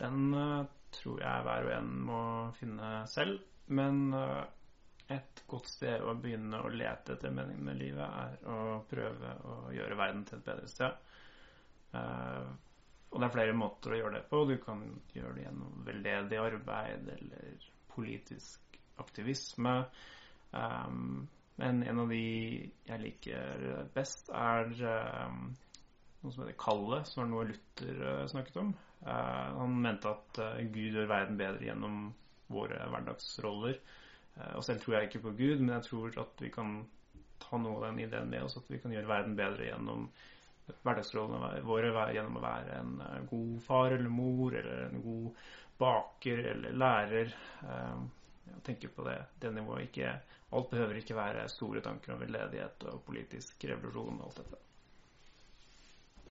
Den uh, tror jeg hver og en må finne selv. Men uh, et godt sted å begynne å lete etter meningen med livet, er å prøve å gjøre verden til et bedre sted. Uh, og det er flere måter å gjøre det på. Du kan gjøre det gjennom veldedig arbeid eller politisk aktivisme. Men en av de jeg liker best, er noe som heter kallet, som var noe Luther uh, snakket om. Uh, han mente at uh, Gud gjør verden bedre gjennom våre hverdagsroller. og selv tror jeg ikke på Gud, men jeg tror at vi kan ta noe av den ideen med oss, at vi kan gjøre verden bedre gjennom hverdagsrollene våre gjennom å være en god far eller mor, eller en god baker eller lærer. Jeg tenker på det, det nivået. Ikke, alt behøver ikke være store tanker om veldedighet og politisk revolusjon og alt dette.